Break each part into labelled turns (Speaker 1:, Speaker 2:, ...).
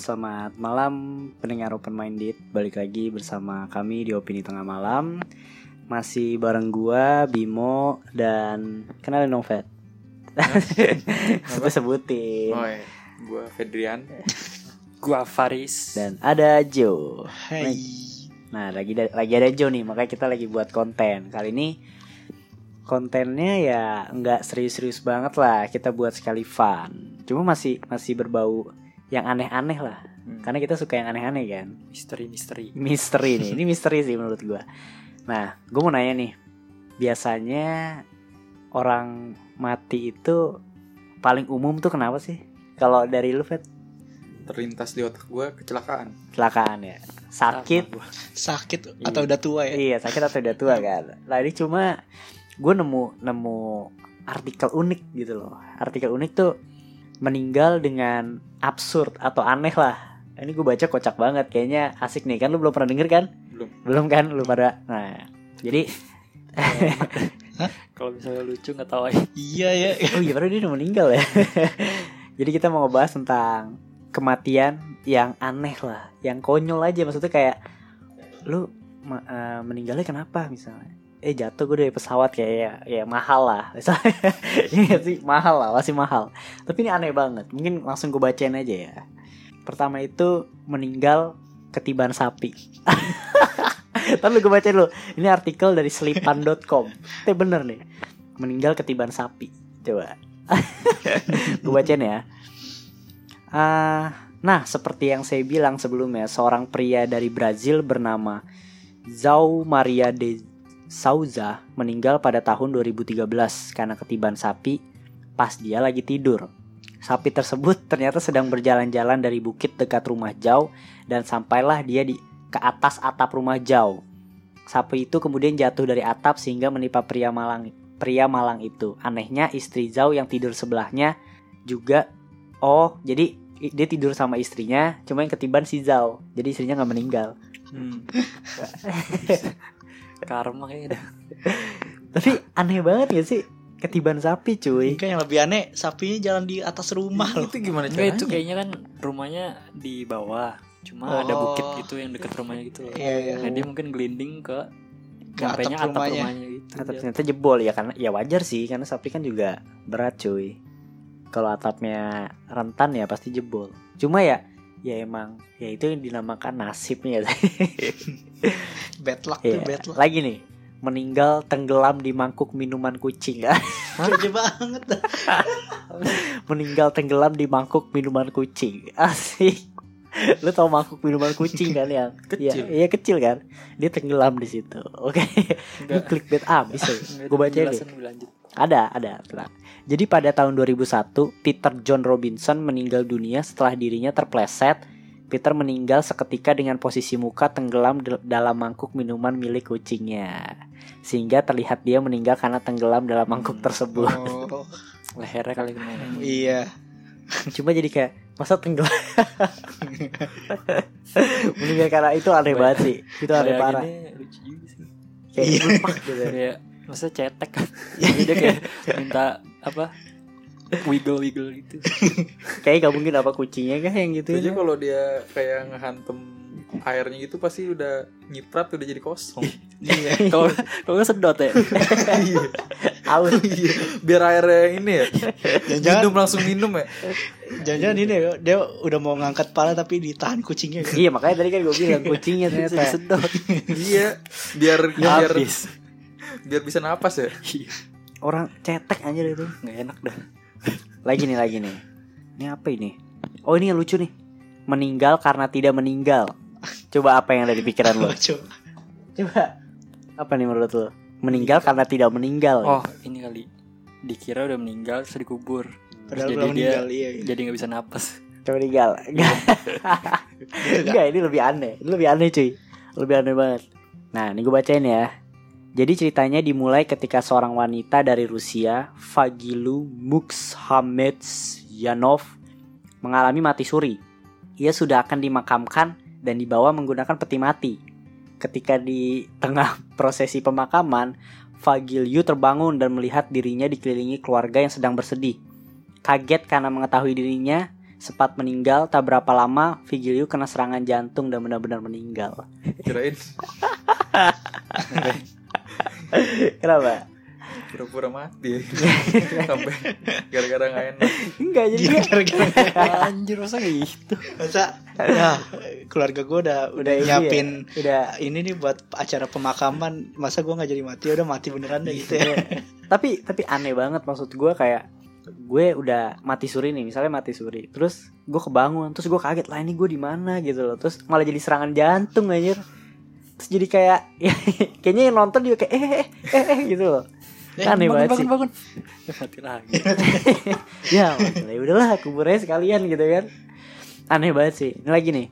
Speaker 1: selamat malam pendengar Open Minded. Balik lagi bersama kami di Opini Tengah Malam. Masih bareng gua, Bimo dan kenalin dong, Fed. Gue sebutin.
Speaker 2: Oh, iya. Gua Fedrian.
Speaker 3: Gua Faris
Speaker 1: Dan ada Joe.
Speaker 4: Hai.
Speaker 1: Nah, lagi da- lagi ada Joe nih, makanya kita lagi buat konten. Kali ini kontennya ya nggak serius-serius banget lah. Kita buat sekali fun. Cuma masih masih berbau yang aneh-aneh lah.
Speaker 2: Hmm.
Speaker 1: Karena kita suka yang aneh-aneh kan.
Speaker 3: Misteri-misteri
Speaker 1: misteri nih ini misteri sih menurut gua nah gue mau nanya nih biasanya orang mati itu paling umum tuh kenapa sih kalau dari lu Fet
Speaker 2: Terlintas di otak gua kecelakaan.
Speaker 1: kecelakaan ya sakit.
Speaker 4: Sakit atau udah tua ya?
Speaker 1: iya sakit atau udah tua kan nah ini cuma gue nemu nemu artikel unik gitu loh artikel unik tuh meninggal dengan absurd atau aneh lah. Ini gue baca kocak banget kayaknya asik nih. Kan lu belum pernah denger kan?
Speaker 2: Belum.
Speaker 1: belum kan? Lu pada nah jadi
Speaker 3: Kalau misalnya lucu nggak tahu
Speaker 4: Iya ya.
Speaker 1: oh iya padahal dia udah meninggal ya. Jadi kita mau ngebahas tentang kematian yang aneh lah yang konyol aja. Maksudnya kayak lu eh, meninggalnya kenapa misalnya eh jatuh gue dari pesawat kayak ya, ya mahal lah. Misalnya nggak sih? Mahal lah masih mahal. Tapi ini aneh banget. Mungkin langsung gue bacain aja ya. Pertama itu meninggal ketiban sapi. Tapi gue bacain dulu ini artikel dari selipan.com itu bener nih. Meninggal ketiban sapi. Coba. Gue bacain ya. Ah, nah seperti yang saya bilang sebelumnya seorang pria dari Brazil bernama Zau Maria de Souza meninggal pada tahun 2013 karena ketiban sapi pas dia lagi tidur. Sapi tersebut ternyata sedang berjalan-jalan dari bukit dekat rumah Zhao dan sampailah dia di ke atas atap rumah Zhao. Sapi itu kemudian jatuh dari atap sehingga menimpa pria malang pria malang itu. Anehnya istri Zhao yang tidur sebelahnya juga oh jadi dia tidur sama istrinya cuma yang ketiban si Zhao. Jadi istrinya nggak meninggal.
Speaker 3: hmm. Karma kayaknya dah
Speaker 1: Tapi aneh banget ya sih ketiban sapi cuy.
Speaker 4: Mungkin yang lebih aneh sapinya jalan di atas rumah loh.
Speaker 2: Itu gimana
Speaker 3: Enggak
Speaker 2: caranya?
Speaker 3: itu kayaknya kan rumahnya di bawah Cuma ada
Speaker 4: Oh.
Speaker 3: bukit gitu yang deket rumahnya gitu loh
Speaker 4: Iya iya.
Speaker 3: Nah dia mungkin gelinding ke
Speaker 4: Ke atap
Speaker 3: Sampainya atap
Speaker 4: rumahnya.
Speaker 3: rumahnya gitu
Speaker 1: Atap ternyata jebol ya karena ya wajar sih karena sapi kan juga berat cuy. Kalau atapnya rentan ya pasti jebol. Cuma ya ya emang ya itu yang dinamakan nasibnya ya.
Speaker 4: Bad luck
Speaker 1: Iya.
Speaker 4: tuh bad luck.
Speaker 1: Lagi nih meninggal tenggelam di mangkuk minuman kucing.
Speaker 4: Kerja banget
Speaker 1: meninggal tenggelam di mangkuk minuman kucing. Asik. Lu tau mangkuk minuman kucing kan yang
Speaker 2: Kecil.
Speaker 1: Iya, iya kecil kan. Dia tenggelam di situ. Oke. Ini
Speaker 3: Enggak
Speaker 1: clickbait abis ya. Gue baca deh. Ada, ada. tenang. Jadi pada tahun 2001, Peter John Robinson meninggal dunia setelah dirinya terpleset. Peter meninggal seketika dengan posisi muka tenggelam dalam mangkuk minuman milik kucingnya. Sehingga terlihat dia meninggal karena tenggelam dalam mangkuk tersebut.
Speaker 4: Oh,
Speaker 3: Lehernya kali kena
Speaker 4: iya.
Speaker 1: Cuma jadi kayak masa tenggelam. meninggal karena itu aneh banget sih. Itu aneh parah.
Speaker 3: Bayanginnya lucu juga sih
Speaker 1: Kayak
Speaker 4: Iya.
Speaker 1: gitu.
Speaker 3: Maksudnya cetek kan Jadi dia kayak minta apa Wiggle-wiggle gitu
Speaker 1: Kayak gak mungkin apa kucingnya kan yang gitu.
Speaker 2: Itu aja kalau dia kayak ngehantem airnya gitu pasti udah nyiprat udah jadi kosong.
Speaker 4: Iya.
Speaker 3: Kalau kalau nggak sedot ya
Speaker 2: Iya.
Speaker 1: Aus.
Speaker 2: Iya. Biar airnya ini ya.
Speaker 4: Jangan-jangan
Speaker 2: Minum langsung minum ya.
Speaker 4: jangan ini ya, dia udah mau ngangkat pala tapi ditahan kucingnya. kan.
Speaker 1: Iya makanya tadi kan gue bilang kucingnya ternyata.
Speaker 3: disedot
Speaker 2: iya. Biar biar
Speaker 3: Habis
Speaker 2: biar bisa napas ya.
Speaker 3: Iya.
Speaker 1: Orang cetek aja itu.
Speaker 3: Nggak enak dah
Speaker 1: Lagi nih lagi nih. Ini apa ini? Oh ini yang lucu nih. Meninggal karena tidak meninggal. Coba apa yang ada di pikiran lo?
Speaker 4: Coba.
Speaker 1: Coba. Apa nih menurut lo? Meninggal karena tidak meninggal.
Speaker 3: Oh ini kali Dikira udah meninggal terus dikubur Terus
Speaker 4: Padahal
Speaker 3: jadi dia
Speaker 4: meninggal iya. iya.
Speaker 3: Jadi nggak bisa napas
Speaker 1: Coba meninggal. Enggak. Enggak, ini lebih aneh. Ini lebih aneh cuy. Lebih aneh banget. Nah, ini gue bacain ya. Jadi ceritanya dimulai ketika seorang wanita dari Rusia, Fagilu Muxhamedyanov, mengalami mati suri. Ia sudah akan dimakamkan dan dibawa menggunakan peti mati. Ketika di tengah prosesi pemakaman, Fagilyu terbangun dan melihat dirinya dikelilingi keluarga yang sedang bersedih. Kaget karena mengetahui dirinya sempat meninggal, tak berapa lama Vigilio kena serangan jantung dan benar-benar meninggal.
Speaker 2: Kirain
Speaker 1: Kenapa?
Speaker 2: pura-pura mati. Sampai gara-gara nggak enak.
Speaker 1: Enggak jadi
Speaker 4: Iya, gara-gara
Speaker 3: Anjir masa gitu.
Speaker 4: masa? Ya keluarga gue udah udah
Speaker 1: ini
Speaker 4: nyiapin
Speaker 1: udah.
Speaker 4: ini nih buat acara pemakaman. Masa gue nggak jadi mati? Udah mati beneran deh gitu ya.
Speaker 1: Tapi tapi aneh banget maksud gue kayak gue udah mati suri nih misalnya mati suri. Terus gue kebangun terus gue kaget lah ini gue di mana? Gitu loh. Terus malah jadi serangan jantung anjir terus jadi kayak ya, kayaknya yang nonton juga kayak eh eh eh, eh gitu loh. Aneh
Speaker 3: bangun,
Speaker 1: banget sih.
Speaker 3: bangun, bangun. Ya, mati lagi.
Speaker 1: ya ya udahlah kuburnya sekalian gitu kan. Aneh banget sih. Ini lagi nih.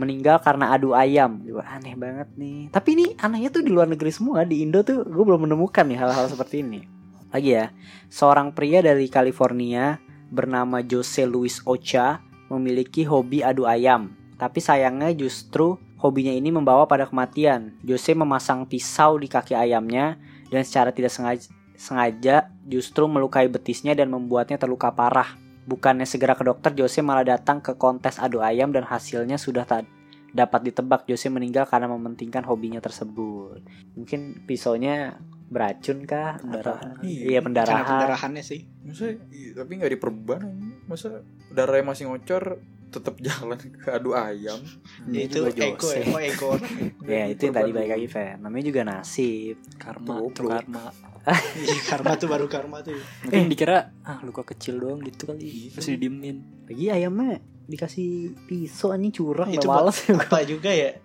Speaker 1: Meninggal karena adu ayam. Juga aneh banget nih. Tapi ini anehnya tuh di luar negeri semua. Di Indo tuh gue belum menemukan nih hal-hal seperti ini. Lagi ya. Seorang pria dari California bernama Jose Luis Ocha memiliki hobi adu ayam. Tapi sayangnya justru hobinya ini membawa pada kematian Jose memasang pisau di kaki ayamnya dan secara tidak sengaja sengaja justru melukai betisnya dan membuatnya terluka parah. Bukannya segera ke dokter, Jose malah datang ke kontes adu ayam dan hasilnya sudah tak dapat ditebak. Jose meninggal karena mementingkan hobinya tersebut. Mungkin pisaunya beracun kah?
Speaker 3: Pendarahan.
Speaker 1: Atau-
Speaker 2: Iya,
Speaker 1: Iya pendarahan.
Speaker 4: pendarahannya sih
Speaker 2: Masa iya, tapi nggak diperban. Masa darahnya masih ngocor tetap jalan ke adu ayam.
Speaker 4: Ya, itu
Speaker 1: juga
Speaker 4: ego ya oh, ego orang
Speaker 1: Ya itu yang tadi balik lagi Fen. Namanya juga nasib.
Speaker 3: Karma,
Speaker 2: Tuh,
Speaker 3: karma.
Speaker 4: Iya, karma tuh baru karma tuh
Speaker 3: Mungkin dikira ah luka kecil doang gitu kali. Terus didiemin.
Speaker 1: Lagi ayamnya dikasih pisau anjing curang
Speaker 4: itu
Speaker 1: males.
Speaker 4: apa juga ya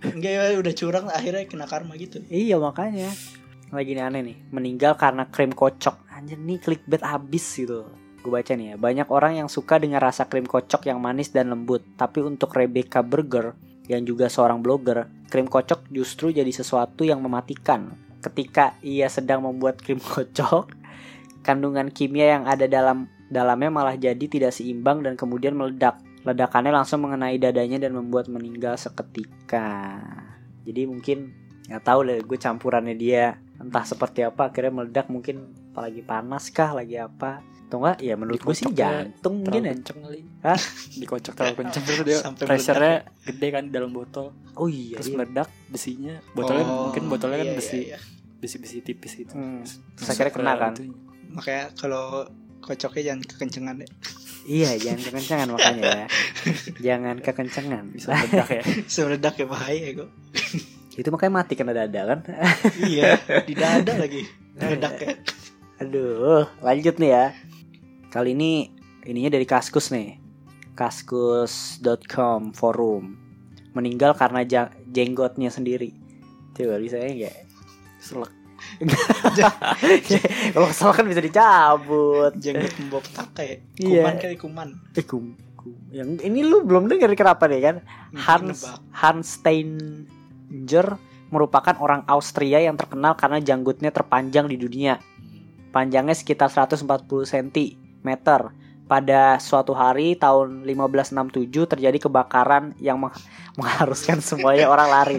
Speaker 4: enggak ya udah curang akhirnya kena karma gitu
Speaker 1: Iya makanya Lagi nih aneh nih Meninggal karena krim kocok Anjir nih clickbait abis gitu Gue baca nih ya. Banyak orang yang suka dengan rasa krim kocok yang manis dan lembut. Tapi untuk Rebecca Burger Yang juga seorang blogger Krim kocok justru jadi sesuatu yang mematikan. Ketika ia sedang membuat krim kocok Kandungan kimia yang ada dalam dalamnya malah jadi tidak seimbang dan kemudian meledak. Ledakannya langsung mengenai dadanya dan membuat meninggal seketika. Jadi mungkin nggak tahu deh gue campurannya dia entah seperti apa akhirnya meledak mungkin apalagi panas kah lagi apa atau enggak ya menurut gue sih
Speaker 3: ya,
Speaker 1: jantung mungkin ya
Speaker 3: kenceng kali.
Speaker 1: Hah?
Speaker 3: Dikocok terlalu kenceng terus dia
Speaker 4: Sampai
Speaker 3: pressure-nya gede kan di dalam botol.
Speaker 1: oh iya,
Speaker 3: Terus
Speaker 1: iya.
Speaker 3: meledak besinya. Botolnya
Speaker 4: Oh,
Speaker 3: mungkin botolnya kan
Speaker 4: iya,
Speaker 3: besi
Speaker 4: iya, iya.
Speaker 3: besi-besi tipis gitu.
Speaker 1: Hmm.
Speaker 3: Terus
Speaker 1: akhirnya kena
Speaker 3: ke
Speaker 1: kan
Speaker 4: makanya kalau kocoknya jangan kekencengan deh
Speaker 1: iya jangan kekencangan makanya ya jangan kekencangan
Speaker 3: Bisa meledak ya.
Speaker 4: semeledak ya bahaya kok
Speaker 1: itu makanya mati kena dada kan
Speaker 4: iya di dada lagi meledak ya
Speaker 1: aduh lanjut nih ya kali ini ininya dari kaskus nih. Kaskus.com forum. Meninggal karena jenggotnya sendiri. Coba bisa enggak
Speaker 3: Selek.
Speaker 1: kalau kesel kan bisa dicabut.
Speaker 4: Jenggot membawa petaka ya?
Speaker 1: Iya.
Speaker 4: kuman kali kuman.
Speaker 1: Eh kum, kum. yang ini lu belum dengar kenapa deh kan? Hans. Hans Steinger merupakan orang Austria yang terkenal karena janggutnya terpanjang di dunia. Panjangnya sekitar 140 cm pada suatu hari tahun 1567 terjadi kebakaran yang meng- mengharuskan semuanya orang lari.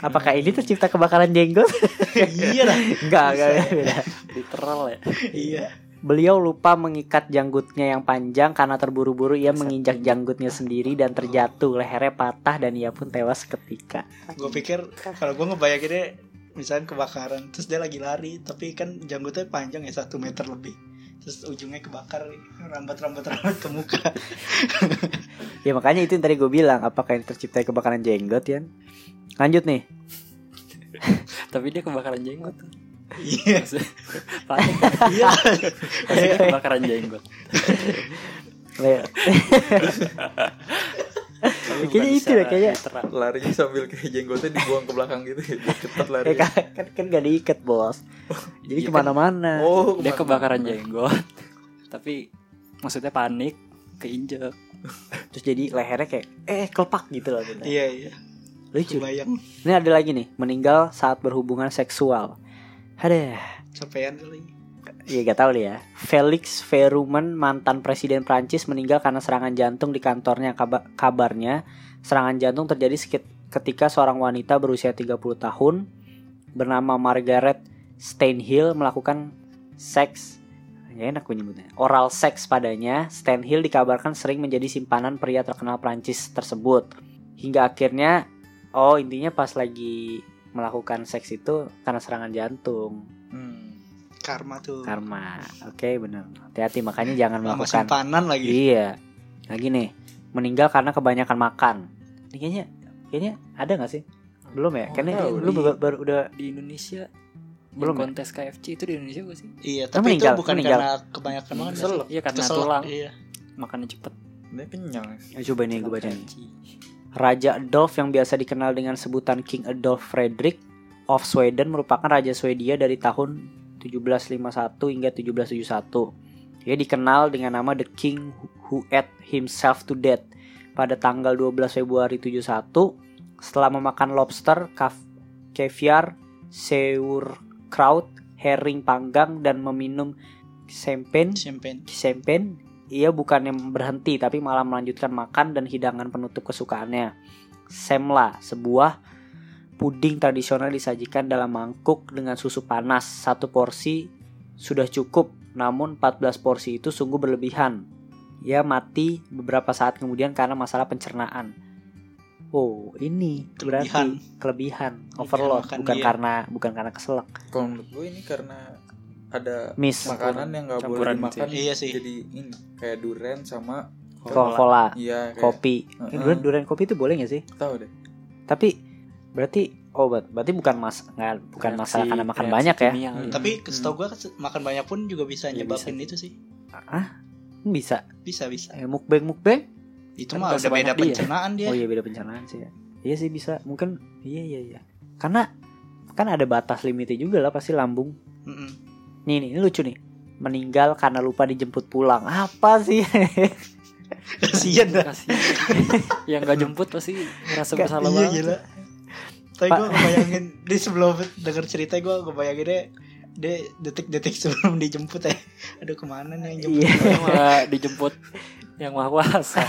Speaker 1: Apakah ini tercipta kebakaran jenggot?
Speaker 4: Iya lah
Speaker 1: enggak enggak beda
Speaker 3: Literal ya.
Speaker 4: iya.
Speaker 1: Beliau lupa mengikat janggutnya yang panjang karena terburu-buru ia menginjak janggutnya sendiri dan terjatuh. Lehernya patah dan ia pun tewas seketika.
Speaker 4: gue pikir kalau gue ngebayanginnya misalnya kebakaran terus dia lagi lari tapi kan janggutnya panjang ya satu meter lebih terus ujungnya kebakar rambat rambat ke muka
Speaker 1: Ya makanya itu yang tadi gue bilang, apakah ini tercipta kebakaran jenggot ya? Lanjut nih.
Speaker 3: Tapi dia kebakaran jenggot.
Speaker 4: iya iya
Speaker 3: kebakaran jenggot.
Speaker 1: Kayaknya itu deh,
Speaker 3: secara
Speaker 1: kayaknya.
Speaker 2: Larinya sambil kayak jenggotnya dibuang ke belakang gitu ya. Biar Cepat lari.
Speaker 1: Eh, kan, kan, kan gak diikat bos. Jadi
Speaker 3: Iya kan?
Speaker 1: ke mana-mana.
Speaker 2: Oh,
Speaker 3: Dia
Speaker 2: ke mana?
Speaker 3: kebakaran jenggot. Tapi maksudnya panik keinjek
Speaker 1: terus jadi lehernya kayak eh kelepak gitu loh gitu.
Speaker 4: Iya iya.
Speaker 1: lucu
Speaker 4: Kebayang.
Speaker 1: ini ada lagi nih meninggal saat berhubungan seksual ada
Speaker 4: Capean kali.
Speaker 1: Iya gak deh ya. Felix Verumen mantan presiden Prancis meninggal karena serangan jantung di kantornya. Kaba- kabarnya serangan jantung terjadi ketika seorang wanita berusia 30 tahun bernama Margaret Steinhill melakukan seks ya enak gue nyebutnya. Oral seks padanya. Steinhill dikabarkan sering menjadi simpanan pria terkenal Prancis tersebut. Hingga akhirnya oh intinya pas lagi melakukan seks itu karena serangan jantung.
Speaker 4: Karma tuh.
Speaker 1: Karma. Oke, benar. Hati-hati makanya jangan
Speaker 4: Sama
Speaker 1: melakukan.
Speaker 4: simpanan lagi.
Speaker 1: Iya. Lagi nih, meninggal karena kebanyakan makan. Ini kayaknya kayaknya ada nggak sih? Belum ya?
Speaker 3: Oh,
Speaker 1: Karena
Speaker 2: tahu.
Speaker 1: lu baru, baru udah
Speaker 3: di Indonesia
Speaker 1: Belum ya?
Speaker 3: kontes KFC itu di Indonesia gak sih
Speaker 4: Iya, tapi
Speaker 1: meninggal,
Speaker 4: itu bukan
Speaker 1: meninggal.
Speaker 4: karena kebanyakan makan.
Speaker 2: Kesel.
Speaker 3: iya karena
Speaker 4: Kesel.
Speaker 3: tulang
Speaker 4: Iya.
Speaker 3: makannya cepet
Speaker 2: Dia kenyang.
Speaker 1: ya, coba nih gue baca nih. Raja Adolf yang biasa dikenal dengan sebutan King Adolf Frederick of Sweden merupakan raja Swedia dari tahun 1751 hingga 1771. Ia dikenal dengan nama The King Who Ate Himself to Death pada tanggal 12 Februari 71 setelah memakan lobster, caviar, sauerkraut, herring panggang dan meminum champagne
Speaker 4: Champagne.
Speaker 1: Champagne, ia bukannya berhenti tapi malah melanjutkan makan dan hidangan penutup kesukaannya. Semla, sebuah puding tradisional disajikan dalam mangkuk dengan susu panas. Satu porsi sudah cukup, namun 14 porsi itu sungguh berlebihan. Ia mati beberapa saat kemudian karena masalah pencernaan. Oh, ini
Speaker 4: Kelebihan.
Speaker 1: berarti kelebihan, overload,
Speaker 4: makan
Speaker 1: bukan
Speaker 4: dia.
Speaker 1: karena bukan karena keselak.
Speaker 2: Kalau menurut gue ini karena ada
Speaker 1: Miss
Speaker 2: makanan yang nggak boleh dimakan.
Speaker 4: Iya sih.
Speaker 2: Jadi ini kayak durian sama
Speaker 1: Coca-Cola,
Speaker 2: Iya, kayak
Speaker 1: kopi. Ini durian, durian kopi itu boleh gak sih?
Speaker 2: tahu deh.
Speaker 1: Tapi berarti oh ber- berarti bukan mas nggak bukan masalah karena makan banyak ya?
Speaker 3: kimia
Speaker 2: Hmm.
Speaker 4: Tapi setahu gua makan banyak pun juga bisa
Speaker 3: Iya,
Speaker 4: nyebabin itu sih.
Speaker 1: Bisa.
Speaker 4: Bisa bisa.
Speaker 1: Eh, mukbang mukbang?
Speaker 4: Itu
Speaker 3: Kan
Speaker 4: mah udah beda
Speaker 3: dia.
Speaker 4: pencernaan dia.
Speaker 1: Oh iya beda pencernaan sih ya. Iya sih bisa. Mungkin iya iya iya. Karena kan ada batas limitnya juga lah pasti lambung.
Speaker 4: Mm-mm.
Speaker 1: Nih nih ini lucu nih. Meninggal karena lupa dijemput pulang. Apa sih?
Speaker 4: Kasian dah.
Speaker 3: Kasihan. yang nggak jemput pasti ngerasa
Speaker 1: Nggak,
Speaker 3: bersalah
Speaker 4: Iya
Speaker 3: banget.
Speaker 4: Tapi gue ngebayangin di sebelum denger cerita gue ngebayangin deh dia detik-detik sebelum dijemput ya. Aduh ke mana nih yang jemput?
Speaker 1: Iya.
Speaker 3: Malah dijemput yang maha kuasa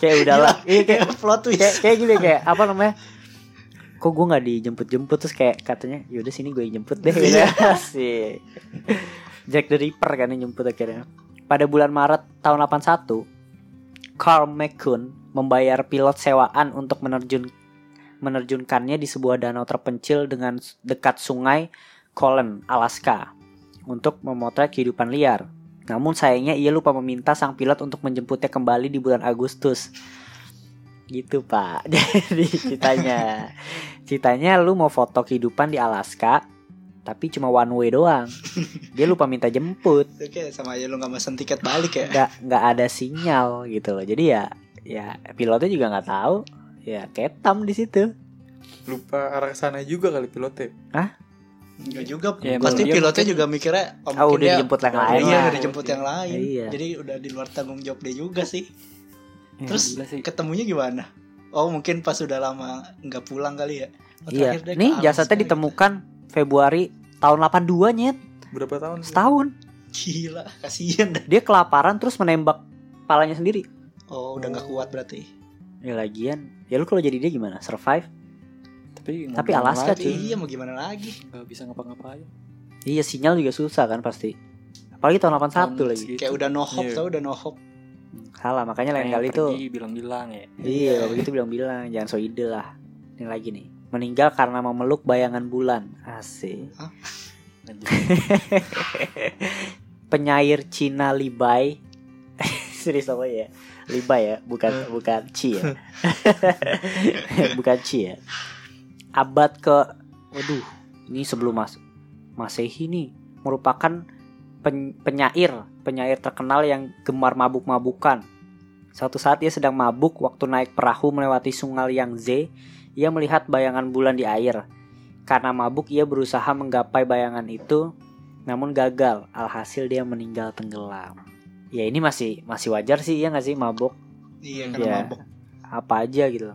Speaker 1: kayak udahlah. Iya kayak
Speaker 4: Kayak plot twist.
Speaker 1: kayak kayak gini kayak apa namanya? Kok gue nggak dijemput-jemput terus kayak katanya yaudah sini gue jemput deh
Speaker 4: Iya.
Speaker 1: ya sih. Jack the Ripper kan yang jemput akhirnya. Pada bulan Maret tahun 81, Carl McCune membayar pilot sewaan untuk menerjun menerjunkannya di sebuah danau terpencil dengan dekat sungai Colon, Alaska untuk memotret kehidupan liar. Namun sayangnya ia lupa meminta sang pilot untuk menjemputnya kembali di bulan Agustus. Gitu pak Jadi ceritanya Ceritanya lu mau foto kehidupan di Alaska Tapi cuma one way doang Dia lupa minta jemput
Speaker 4: Oke sama aja lu gak mesen tiket balik ya.
Speaker 1: nggak nggak ada sinyal gitu loh Jadi ya Ya pilotnya juga nggak tahu Ya ketam di situ
Speaker 2: Lupa arah ke sana juga kali pilotnya.
Speaker 4: Enggak juga.
Speaker 3: Ya,
Speaker 4: Pasti pilotnya
Speaker 3: mungkin-
Speaker 4: juga mikirnya oh,
Speaker 1: Oh
Speaker 4: mungkin
Speaker 1: udah
Speaker 4: dia-
Speaker 1: dijemput yang
Speaker 2: Oh,
Speaker 1: lain
Speaker 4: Iya udah dijemput yang lain.
Speaker 1: Iya.
Speaker 4: Jadi udah di luar tanggung jawab dia juga sih.
Speaker 1: Ya,
Speaker 4: Terus
Speaker 3: sih.
Speaker 4: ketemunya gimana? Oh mungkin pas udah lama nggak pulang kali ya. Oh,
Speaker 1: Iya Nih jasadnya
Speaker 4: gitu.
Speaker 1: ditemukan Februari tahun 82 nyet
Speaker 2: Berapa tahun? sih?
Speaker 1: Setahun
Speaker 4: Gila, kasihan dah.
Speaker 1: Dia kelaparan terus menembak Palanya sendiri
Speaker 4: Oh, udah nggak kuat berarti.
Speaker 1: Ya lagian Ya lu kalau jadi dia gimana? Survive?
Speaker 3: tapi
Speaker 1: Tapi Alaska, cuy.
Speaker 4: Iya, mau gimana lagi?
Speaker 3: nggak bisa ngapa-ngapain
Speaker 1: Iya sinyal juga susah kan pasti Apalagi tahun 81
Speaker 3: Tahun
Speaker 1: lagi
Speaker 3: segitu.
Speaker 4: Kayak udah no hope
Speaker 2: Iya.
Speaker 4: tau, udah no hope.
Speaker 1: Salah makanya lain kali tuh
Speaker 3: pergi bilang-bilang ya
Speaker 1: Iya begitu bilang-bilang Jangan so ide lah Ini lagi nih Meninggal karena memeluk bayangan bulan Asik. Penyair Cina Libai Serius apa ya Libai ya Bukan bukan Ci ya Bukan Ci ya Abad ke Waduh Ini sebelum mas Masehi nih Merupakan pen- penyair Penyair terkenal yang gemar mabuk-mabukan Suatu saat ia sedang mabuk waktu naik perahu melewati sungai Yangtze, ia melihat bayangan bulan di air. Karena mabuk ia berusaha menggapai bayangan itu, namun gagal. Alhasil dia meninggal tenggelam. Ya ini masih masih wajar sih ya nggak sih mabok
Speaker 4: Iya karena
Speaker 1: Iya.
Speaker 4: mabok.
Speaker 1: apa aja gitu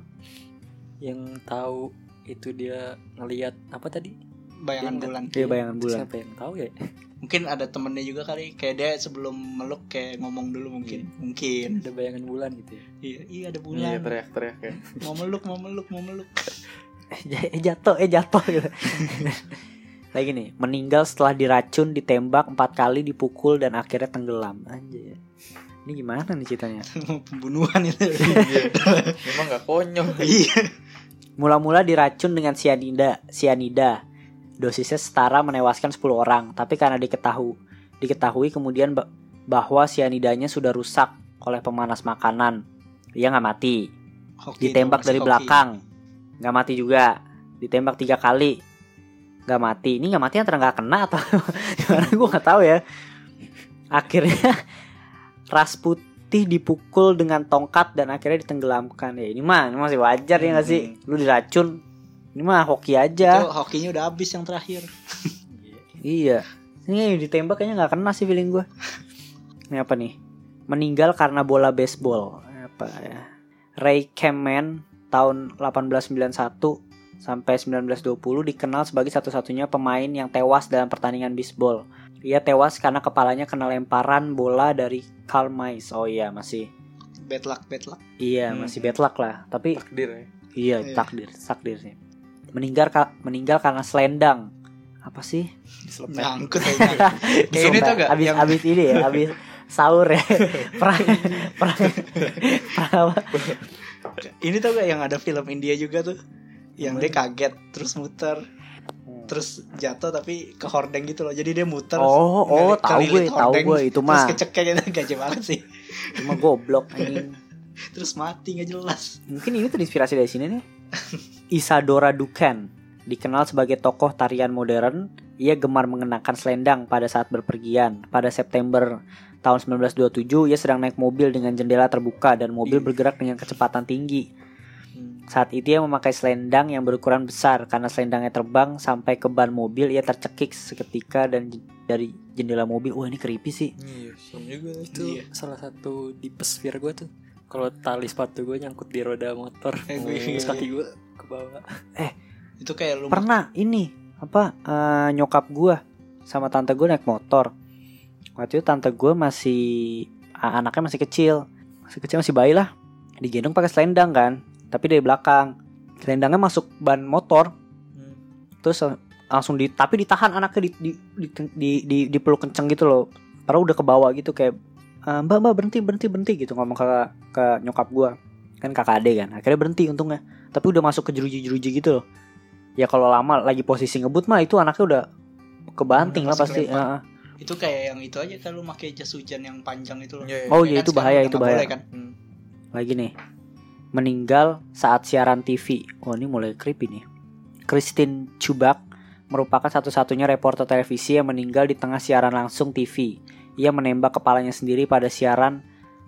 Speaker 3: Yang tahu itu dia ngelihat apa tadi?
Speaker 4: Bayangan
Speaker 3: Iya,
Speaker 4: bulan.
Speaker 1: Iya, bayangan bulan.
Speaker 3: Siapa yang tahu ya?
Speaker 4: Mungkin ada temennya juga kali. Kayak dia sebelum meluk kayak ngomong dulu mungkin. Mungkin.
Speaker 3: Ada bayangan bulan gitu ya.
Speaker 4: Iya, iya ada
Speaker 2: Iya
Speaker 4: bulan.
Speaker 2: teriak-teriak ya.
Speaker 4: mau meluk, mau meluk, mau meluk.
Speaker 1: eh jatuh eh jatuh gitu lagi nih meninggal setelah diracun ditembak empat kali dipukul dan akhirnya tenggelam anjir ini gimana nih ceritanya
Speaker 4: Pembunuhan itu.
Speaker 2: Memang gak konyol.
Speaker 4: Iya.
Speaker 1: Mula-mula diracun dengan sianida, sianida. Dosisnya setara menewaskan 10 orang, tapi karena diketahui diketahui kemudian ba- bahwa sianidanya sudah rusak oleh pemanas makanan. Ia nggak mati,
Speaker 4: Hoki
Speaker 1: ditembak dari
Speaker 4: hoki.
Speaker 1: belakang, nggak mati juga, ditembak tiga kali, nggak mati. Ini nggak mati antara nggak kena atau gimana? Gue nggak tahu ya. Akhirnya Rasputi dipukul dengan tongkat dan akhirnya ditenggelamkan. Ya ini mah ini masih wajar ya nggak sih? Lu diracun ini mah hoki aja.
Speaker 4: Itu hokinya udah habis yang terakhir.
Speaker 1: iya. Ini yang ditembak kayaknya nggak kena sih feeling gue ini apa nih? Meninggal karena bola baseball. Apa ya? Ray Kemen tahun 1891 sampai 1920 dikenal sebagai satu-satunya pemain yang tewas dalam pertandingan baseball. Ia tewas karena kepalanya kena lemparan bola dari Karl May. Oh iya masih
Speaker 4: Bad luck, bad luck.
Speaker 1: iya
Speaker 2: Hmm.
Speaker 1: masih bad luck lah. Tapi
Speaker 2: Takdir ya.
Speaker 1: iya
Speaker 4: Iya.
Speaker 1: takdir takdir sih. Meninggal ka- meninggal karena selendang. Apa sih?
Speaker 4: Nyangkut aja. Kayak ini tuh gak?
Speaker 1: abis,
Speaker 4: Yang
Speaker 1: abis ini ya, abis sahur ya. perang, perang, perang apa?
Speaker 4: ini tuh gak yang ada film India juga tuh. Yang dia kaget terus muter terus jatuh tapi ke hordeng gitu loh. Jadi dia muter.
Speaker 1: Oh, oh, tahu gue, tahu gue itu
Speaker 4: Terus
Speaker 1: mah.
Speaker 4: kecekek gitu gaje banget sih.
Speaker 1: Cuma goblok anjing.
Speaker 4: Terus mati nggak jelas.
Speaker 1: Mungkin ini terinspirasi dari sini nih. Isadora Duncan dikenal sebagai tokoh tarian modern. Ia gemar mengenakan selendang pada saat berpergian. Pada September tahun 1927, ia sedang naik mobil dengan jendela terbuka dan mobil bergerak dengan kecepatan tinggi. Saat itu ia memakai selendang yang berukuran besar karena selendangnya terbang sampai ke ban mobil. Ia tercekik seketika dan dari jendela mobil. Wah ini creepy sih.
Speaker 2: Iya, serem juga.
Speaker 3: Itu
Speaker 4: Iya.
Speaker 3: salah satu di pesfir gue tuh. Kalau tali sepatu gue nyangkut di roda motor,
Speaker 4: Eh, gue-
Speaker 3: kaki gue ke bawah.
Speaker 4: Itu kayak lu
Speaker 1: Pernah ini apa eh, nyokap gua sama tante gue naik motor. Waktu itu tante gue masih anaknya masih kecil, masih kecil masih bayi lah. Digendong pakai selendang kan, tapi dari belakang. Selendangnya masuk ban motor,
Speaker 2: Hmm.
Speaker 1: terus eh, langsung di tapi ditahan anaknya di di di, di, di, dipeluk kenceng gitu loh. Karena udah ke bawah gitu kayak "Eh, mbak mbak berhenti berhenti berhenti gitu ngomong ke ke nyokap gua kan kakak ade kan akhirnya berhenti untungnya tapi udah masuk ke jeruji-jeruji gitu loh ya kalau lama lagi posisi ngebut mah itu anaknya udah kebanting
Speaker 4: Udah
Speaker 1: lah
Speaker 4: pasti.
Speaker 1: Heeh.
Speaker 4: itu kayak yang itu aja kalau pakai jas hujan yang panjang itu loh.
Speaker 2: Iya, iya.
Speaker 1: Oh,
Speaker 4: Ya
Speaker 1: iya,
Speaker 4: kan
Speaker 1: itu
Speaker 4: sekarang
Speaker 1: bahaya, itu
Speaker 4: nggak
Speaker 1: bahaya.
Speaker 4: boleh kan?
Speaker 2: Hmm.
Speaker 1: lagi nih meninggal saat siaran TV oh ini mulai creepy nih. Christine Chubak merupakan satu-satunya reporter televisi yang meninggal di tengah siaran langsung TV ia menembak kepalanya sendiri pada siaran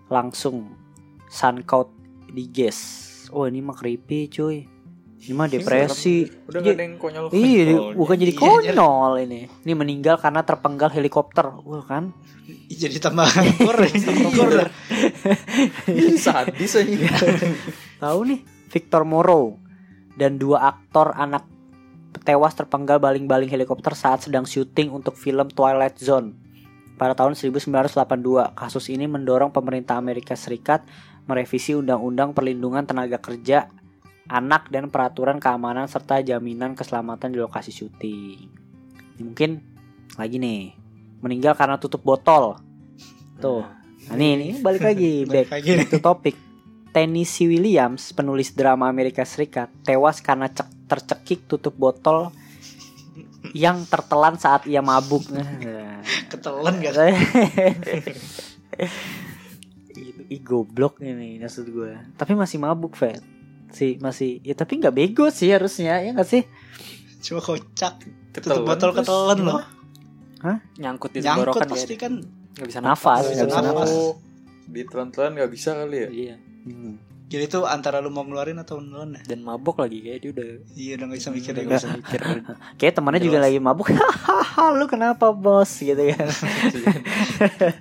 Speaker 1: langsung. Suncoat di Gas oh ini mah creepy cuy ini mah depresi
Speaker 2: Udah
Speaker 1: Iya.
Speaker 2: ada yang konyol.
Speaker 1: Iya, bukan jadi
Speaker 4: Iya,
Speaker 1: konyol ini. Ini meninggal karena terpenggal helikopter. Wah kan?
Speaker 4: Jadi tambah ya. Hardcore.
Speaker 2: Ih, sadis aja.
Speaker 1: Tahu nih, Victor Moro dan dua aktor anak tewas terpenggal baling-baling helikopter saat sedang syuting untuk film Twilight Zone pada tahun 1982. Kasus ini mendorong pemerintah Amerika Serikat merevisi Undang-Undang Perlindungan Tenaga Kerja Anak dan Peraturan Keamanan serta Jaminan Keselamatan di lokasi syuting. Mungkin lagi nih, meninggal karena tutup botol. Tuh. Nah, ini, ini balik lagi back, to topic. Tennessee Williams, penulis drama Amerika Serikat, tewas karena cek- tercekik tutup botol yang tertelan saat ia mabuk. Nah.
Speaker 4: Ketelan gak?
Speaker 1: Itu ih goblok ini maksud gue. Tapi masih mabuk, Fed. Si masih ya tapi nggak bego sih harusnya ya nggak sih?
Speaker 4: Cuma kocak.
Speaker 2: Ketelan
Speaker 4: Tutup botol ketelan loh.
Speaker 3: Nyangkut di
Speaker 4: Nyangkut
Speaker 3: tenggorokan
Speaker 4: pasti
Speaker 3: kayak
Speaker 4: kan.
Speaker 3: nggak bisa
Speaker 1: Nafas, nggak bisa nafas.
Speaker 2: Oh, ditelan-telan gak bisa kali ya?
Speaker 3: Iya.
Speaker 1: Hmm.
Speaker 4: Jadi itu antara lu mau ngeluarin atau ngeluarin ya?
Speaker 3: Dan mabok lagi kayak dia udah
Speaker 4: Iya udah gak bisa mikir
Speaker 3: udah nggak usah mikir.
Speaker 1: Kayak temannya juga lagi mabuk. Hahaha, lu kenapa bos gitu kan?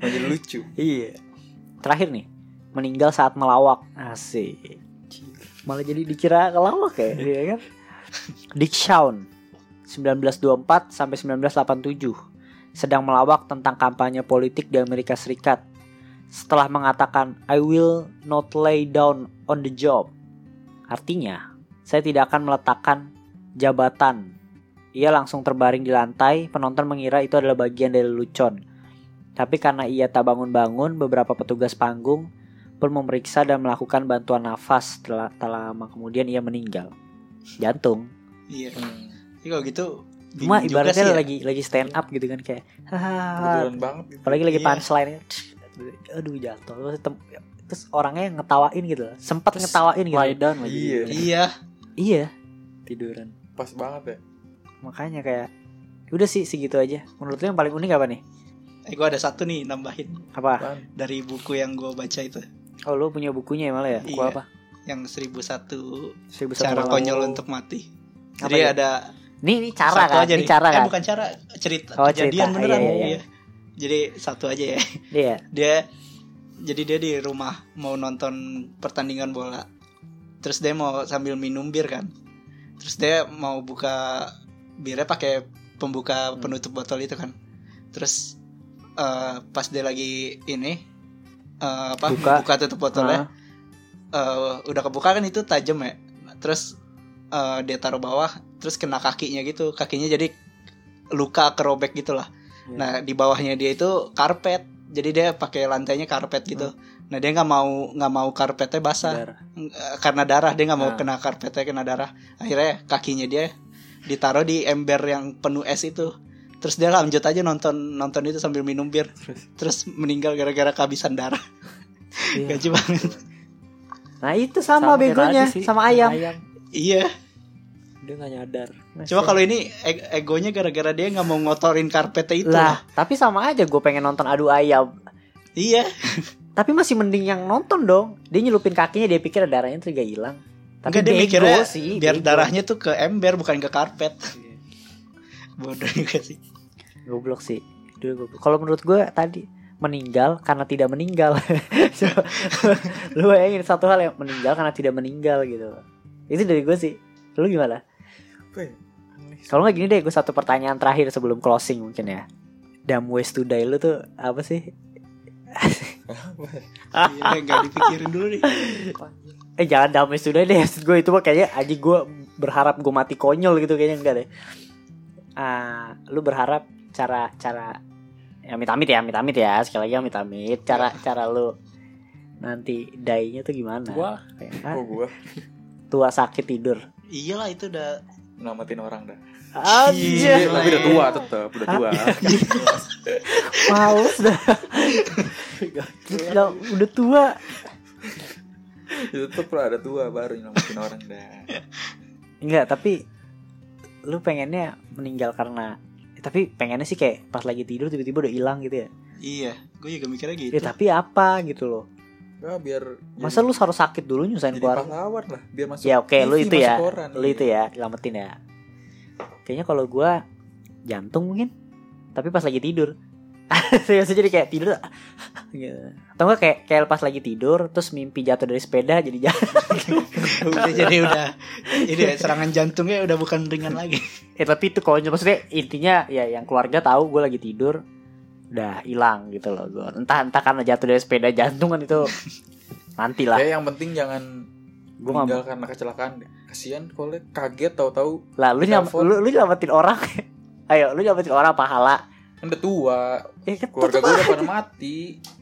Speaker 2: Jadi lucu.
Speaker 1: iya. terakhir nih meninggal saat melawak asik malah jadi dikira kelawak ya, iya. kan? Dick Shawn 1924 sampai 1987 sedang melawak tentang kampanye politik di Amerika Serikat. Setelah mengatakan I will not lay down on the job. Artinya saya tidak akan meletakkan jabatan. Ia langsung terbaring di lantai penonton mengira itu adalah bagian dari lelucon. Tapi karena ia tak bangun-bangun, beberapa petugas panggung pun memeriksa dan melakukan bantuan nafas. Telah, tak lama kemudian ia meninggal. Jantung.
Speaker 4: Iya.
Speaker 2: Hmm.
Speaker 4: Jadi kalau gitu
Speaker 1: Cuma ibaratnya
Speaker 4: sih ya.
Speaker 1: lagi lagi stand up gitu kan kayak hahaha.
Speaker 2: Gitu.
Speaker 1: Apalagi lagi
Speaker 4: Iya.
Speaker 1: punchline Aduh jatuh. Terus, tem- terus orangnya ngetawain gitu. Sempat ngetawain gitu.
Speaker 3: Lie down lagi.
Speaker 2: Iya.
Speaker 4: Iya.
Speaker 1: Iya.
Speaker 3: Tiduran.
Speaker 2: Pas banget ya.
Speaker 1: Makanya kayak udah sih segitu aja. Menurut lu yang paling unik apa nih?
Speaker 4: Eh gue ada satu nih nambahin
Speaker 1: Apa?
Speaker 2: Apaan?
Speaker 4: dari buku yang gue baca itu
Speaker 1: Oh lu punya bukunya ya malah ya? Buku
Speaker 4: Iya.
Speaker 1: apa?
Speaker 4: yang 1001
Speaker 1: Seribu satu
Speaker 4: cara
Speaker 1: malam.
Speaker 4: konyol untuk mati.
Speaker 1: Apa
Speaker 4: Jadi
Speaker 1: ya?
Speaker 4: ada
Speaker 1: Nih, ini cara
Speaker 4: satu
Speaker 1: kan?
Speaker 4: aja
Speaker 1: Ini
Speaker 4: nih.
Speaker 1: cara
Speaker 4: eh,
Speaker 1: kan?
Speaker 4: bukan cara cerita
Speaker 1: Oh,
Speaker 4: kejadian
Speaker 1: cerita.
Speaker 4: beneran.
Speaker 1: Iya, iya, iya.
Speaker 4: Iya. Jadi satu aja ya.
Speaker 1: Iya.
Speaker 4: Dia jadi dia di rumah mau nonton pertandingan bola. Terus dia mau sambil minum bir kan. Terus dia mau buka birnya pakai pembuka
Speaker 1: Hmm.
Speaker 4: penutup botol itu kan. Terus eh, pas dia lagi ini eh, apa
Speaker 1: Buka.
Speaker 4: buka tutup botolnya.
Speaker 1: Ah.
Speaker 4: eh, udah kebuka kan itu tajam ya. Terus eh, dia taruh bawah terus kena kakinya gitu. Kakinya jadi luka kerobek gitu lah
Speaker 1: Iya.
Speaker 4: nah di bawahnya dia itu karpet. Jadi dia pakai lantainya karpet gitu. Nah dia nggak mau nggak mau karpetnya basah.
Speaker 3: Darah.
Speaker 4: Karena darah. Dia nggak mau
Speaker 3: Ah.
Speaker 4: kena karpetnya kena darah. Akhirnya kakinya dia ditaruh di ember yang penuh es itu terus dia lanjut aja nonton nonton itu sambil minum bir terus meninggal gara-gara kehabisan darah
Speaker 1: Iya.
Speaker 4: gaji banget
Speaker 1: Nah itu sama,
Speaker 3: kayak
Speaker 1: begonya
Speaker 3: sih,
Speaker 1: sama ayam.
Speaker 4: iya
Speaker 3: Dia nggak nyadar.
Speaker 4: Coba kalau ini e- egonya gara-gara dia nggak mau ngotorin karpetnya itu
Speaker 1: lah, tapi sama aja gue pengen nonton adu ayam.
Speaker 4: Iya.
Speaker 1: Tapi masih mending yang nonton dong. Dia nyelupin kakinya dia pikir darahnya tuh gak hilang. Tapi
Speaker 4: Enggak dia mikirnya
Speaker 1: sih,
Speaker 4: biar
Speaker 1: bego.
Speaker 4: darahnya tuh ke ember bukan ke karpet. Bodoh juga sih.
Speaker 1: goblok sih. Dia goblok. Kalau menurut gue tadi meninggal karena tidak meninggal. Lu bayangin satu hal yang meninggal karena tidak meninggal gitu. Itu dari gue sih. Lu gimana?
Speaker 2: Ya?
Speaker 1: Kalau nggak gini deh, gue satu pertanyaan terakhir sebelum closing mungkin ya. Dumb ways to die lu tuh apa sih?
Speaker 4: Iya, nggak dipikirin dulu nih.
Speaker 1: Eh jangan ways to die deh. Maksud gue itu mah kayaknya aja gue berharap gue mati konyol gitu kayaknya enggak deh. Ah, lu berharap cara cara ya amit-amit ya, amit-amit ya. Sekali lagi amit-amit. Cara cara lu nanti die-nya tuh gimana?
Speaker 3: Wah,
Speaker 1: Kayak,
Speaker 2: Kok
Speaker 1: ah,
Speaker 2: gua
Speaker 1: tua sakit tidur.
Speaker 4: Iyalah itu udah
Speaker 2: namatin orang dah.
Speaker 1: Anjir.
Speaker 4: Gila.
Speaker 2: Tapi udah tua tetap, udah tua.
Speaker 1: Males dah. Udah, udah tua.
Speaker 2: Itu tetap lah ada tua baru namatin orang dah.
Speaker 1: Enggak, tapi lu pengennya meninggal karena eh, tapi pengennya sih kayak pas lagi tidur tiba-tiba udah hilang gitu ya.
Speaker 4: iya. Gue juga mikirnya gitu.
Speaker 1: Ya tapi apa gitu loh.
Speaker 2: Nah, biar
Speaker 1: Masa lu harus sakit dulu nyusahin
Speaker 2: jadi
Speaker 1: keluarga?
Speaker 2: pahlawan lah, biar masuk.
Speaker 1: Ya oke, lu
Speaker 2: TV,
Speaker 1: itu
Speaker 2: masuk
Speaker 1: ya.
Speaker 2: koran,
Speaker 1: Lu
Speaker 2: iya.
Speaker 1: itu ya, selamatin ya. Kayaknya kalau gua jantung mungkin. Tapi pas lagi tidur. Serius jadi kayak tidur gitu. Atau enggak kayak kayak pas lagi tidur terus mimpi jatuh dari sepeda jadi jatuh.
Speaker 4: Udah jadi udah ini ya, serangan jantungnya udah bukan ringan lagi.
Speaker 1: ya tapi itu konyol maksudnya intinya ya yang keluarga tahu gue lagi tidur udah hilang gitu loh gue entah entah karena jatuh dari sepeda jantung kan itu nanti lah
Speaker 2: Ya yang penting jangan
Speaker 1: Gua
Speaker 2: meninggal karena kecelakaan. Kasihan kalau kaget tahu-tahu
Speaker 1: lah lu nyam, lu, lu nyelamatin orang ayo lu nyelamatin orang pahala
Speaker 2: kan udah tua,
Speaker 1: ya kan
Speaker 2: keluarga gue udah
Speaker 1: aja
Speaker 2: pada mati.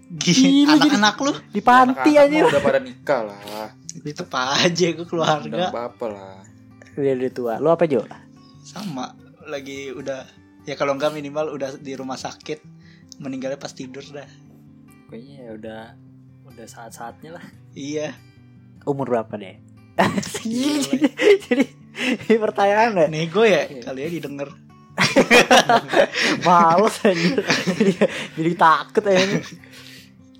Speaker 1: Gila,
Speaker 4: Anak-anak lu
Speaker 1: di panti
Speaker 2: Anak-anak
Speaker 1: aja
Speaker 2: mah udah pada nikah lah.
Speaker 4: itu apa aja gue
Speaker 2: Udah
Speaker 4: keluarga
Speaker 2: apa-apa lah.
Speaker 1: udah, udah tua lu apa Jo
Speaker 4: sama lagi udah ya kalau enggak minimal udah di rumah sakit meninggalnya pas tidur dah.
Speaker 3: kayaknya ya udah udah saat-saatnya lah.
Speaker 4: Iya.
Speaker 1: umur berapa deh jadi, jadi ini pertanyaan deh
Speaker 4: Nego ya kali ya didengar.
Speaker 1: males anjir. Jadi, jadi takut aja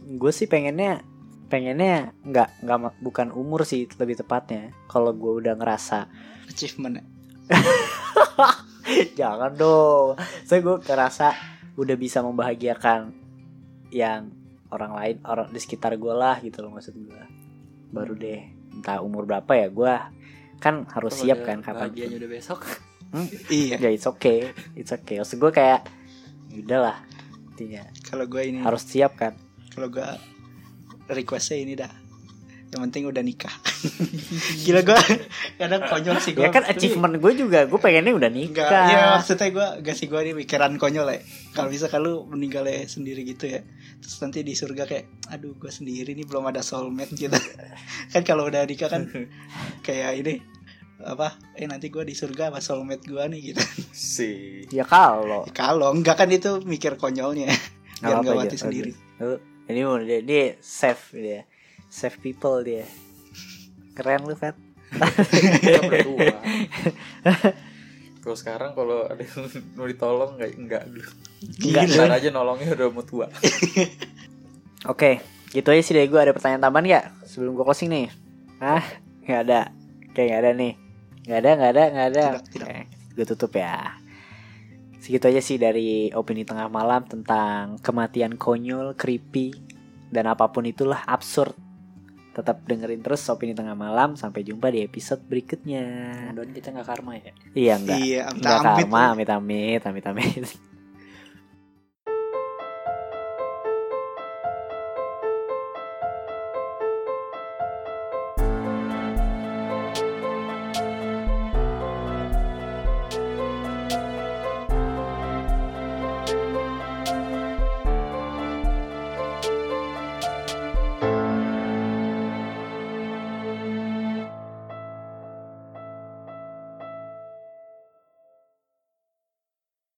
Speaker 1: gue sih pengennya pengennya nggak nggak bukan umur sih lebih tepatnya. Kalau gue udah ngerasa.
Speaker 4: Achievement.
Speaker 1: jangan dong. Saya gue ngerasa udah bisa membahagiakan yang orang lain orang di sekitar gue lah gitu loh maksud gue baru deh entah umur berapa ya gue kan harus
Speaker 3: Kalau
Speaker 1: siap kan kapan
Speaker 3: bahagianya udah besok
Speaker 4: Iya.
Speaker 1: ya it's okay it's okay maksud gue kayak ya udahlah intinya
Speaker 4: Kalau gue ini
Speaker 1: harus siap kan
Speaker 4: kalau gue requestnya ini dah. Yang penting udah nikah. Gila gue kadang konyol sih gue.
Speaker 1: ya kan achievement gue juga gue pengennya udah
Speaker 4: Enggak,
Speaker 1: nikah
Speaker 4: ya maksudnya gue gak sih gue ini pikiran konyol ya. Kalau bisa kalau meninggalnya sendiri gitu ya. Terus nanti di surga kayak, aduh gue sendiri nih belum ada soulmate gitu. kan kalau udah nikah kan kayak ini apa? Eh nanti gue di surga sama soulmate gue nih gitu.
Speaker 2: sih
Speaker 1: ya kalau
Speaker 4: kalau enggak kan itu mikir konyolnya. Biar
Speaker 1: apa-apa
Speaker 4: gak
Speaker 1: aja,
Speaker 4: mati sendiri.
Speaker 1: Lu- ini mau dia, dia save dia save people dia keren lu Fat
Speaker 2: kita kalau sekarang kalau ada yang mau ditolong nggak nggak dulu
Speaker 1: Nggak.
Speaker 2: Ntar aja nolongnya udah mau tua
Speaker 1: Oke, gitu aja sih dari gue ada pertanyaan tambahan nggak sebelum gue closing nih? Ah, nggak ada. Kayak nggak ada nih. Nggak ada, nggak ada, nggak ada.
Speaker 4: Tidak, tidak.
Speaker 1: gue tutup ya. Segitu aja sih dari opini tengah malam tentang kematian konyol, creepy, dan apa pun itulah absurd. Tetap dengerin terus opini tengah malam. Sampai jumpa di episode berikutnya.
Speaker 3: mudah kita nggak karma ya
Speaker 1: Iya enggak.
Speaker 4: Iya,
Speaker 1: Enggak
Speaker 4: amit-amit.
Speaker 1: karma, amit amit, amit amit.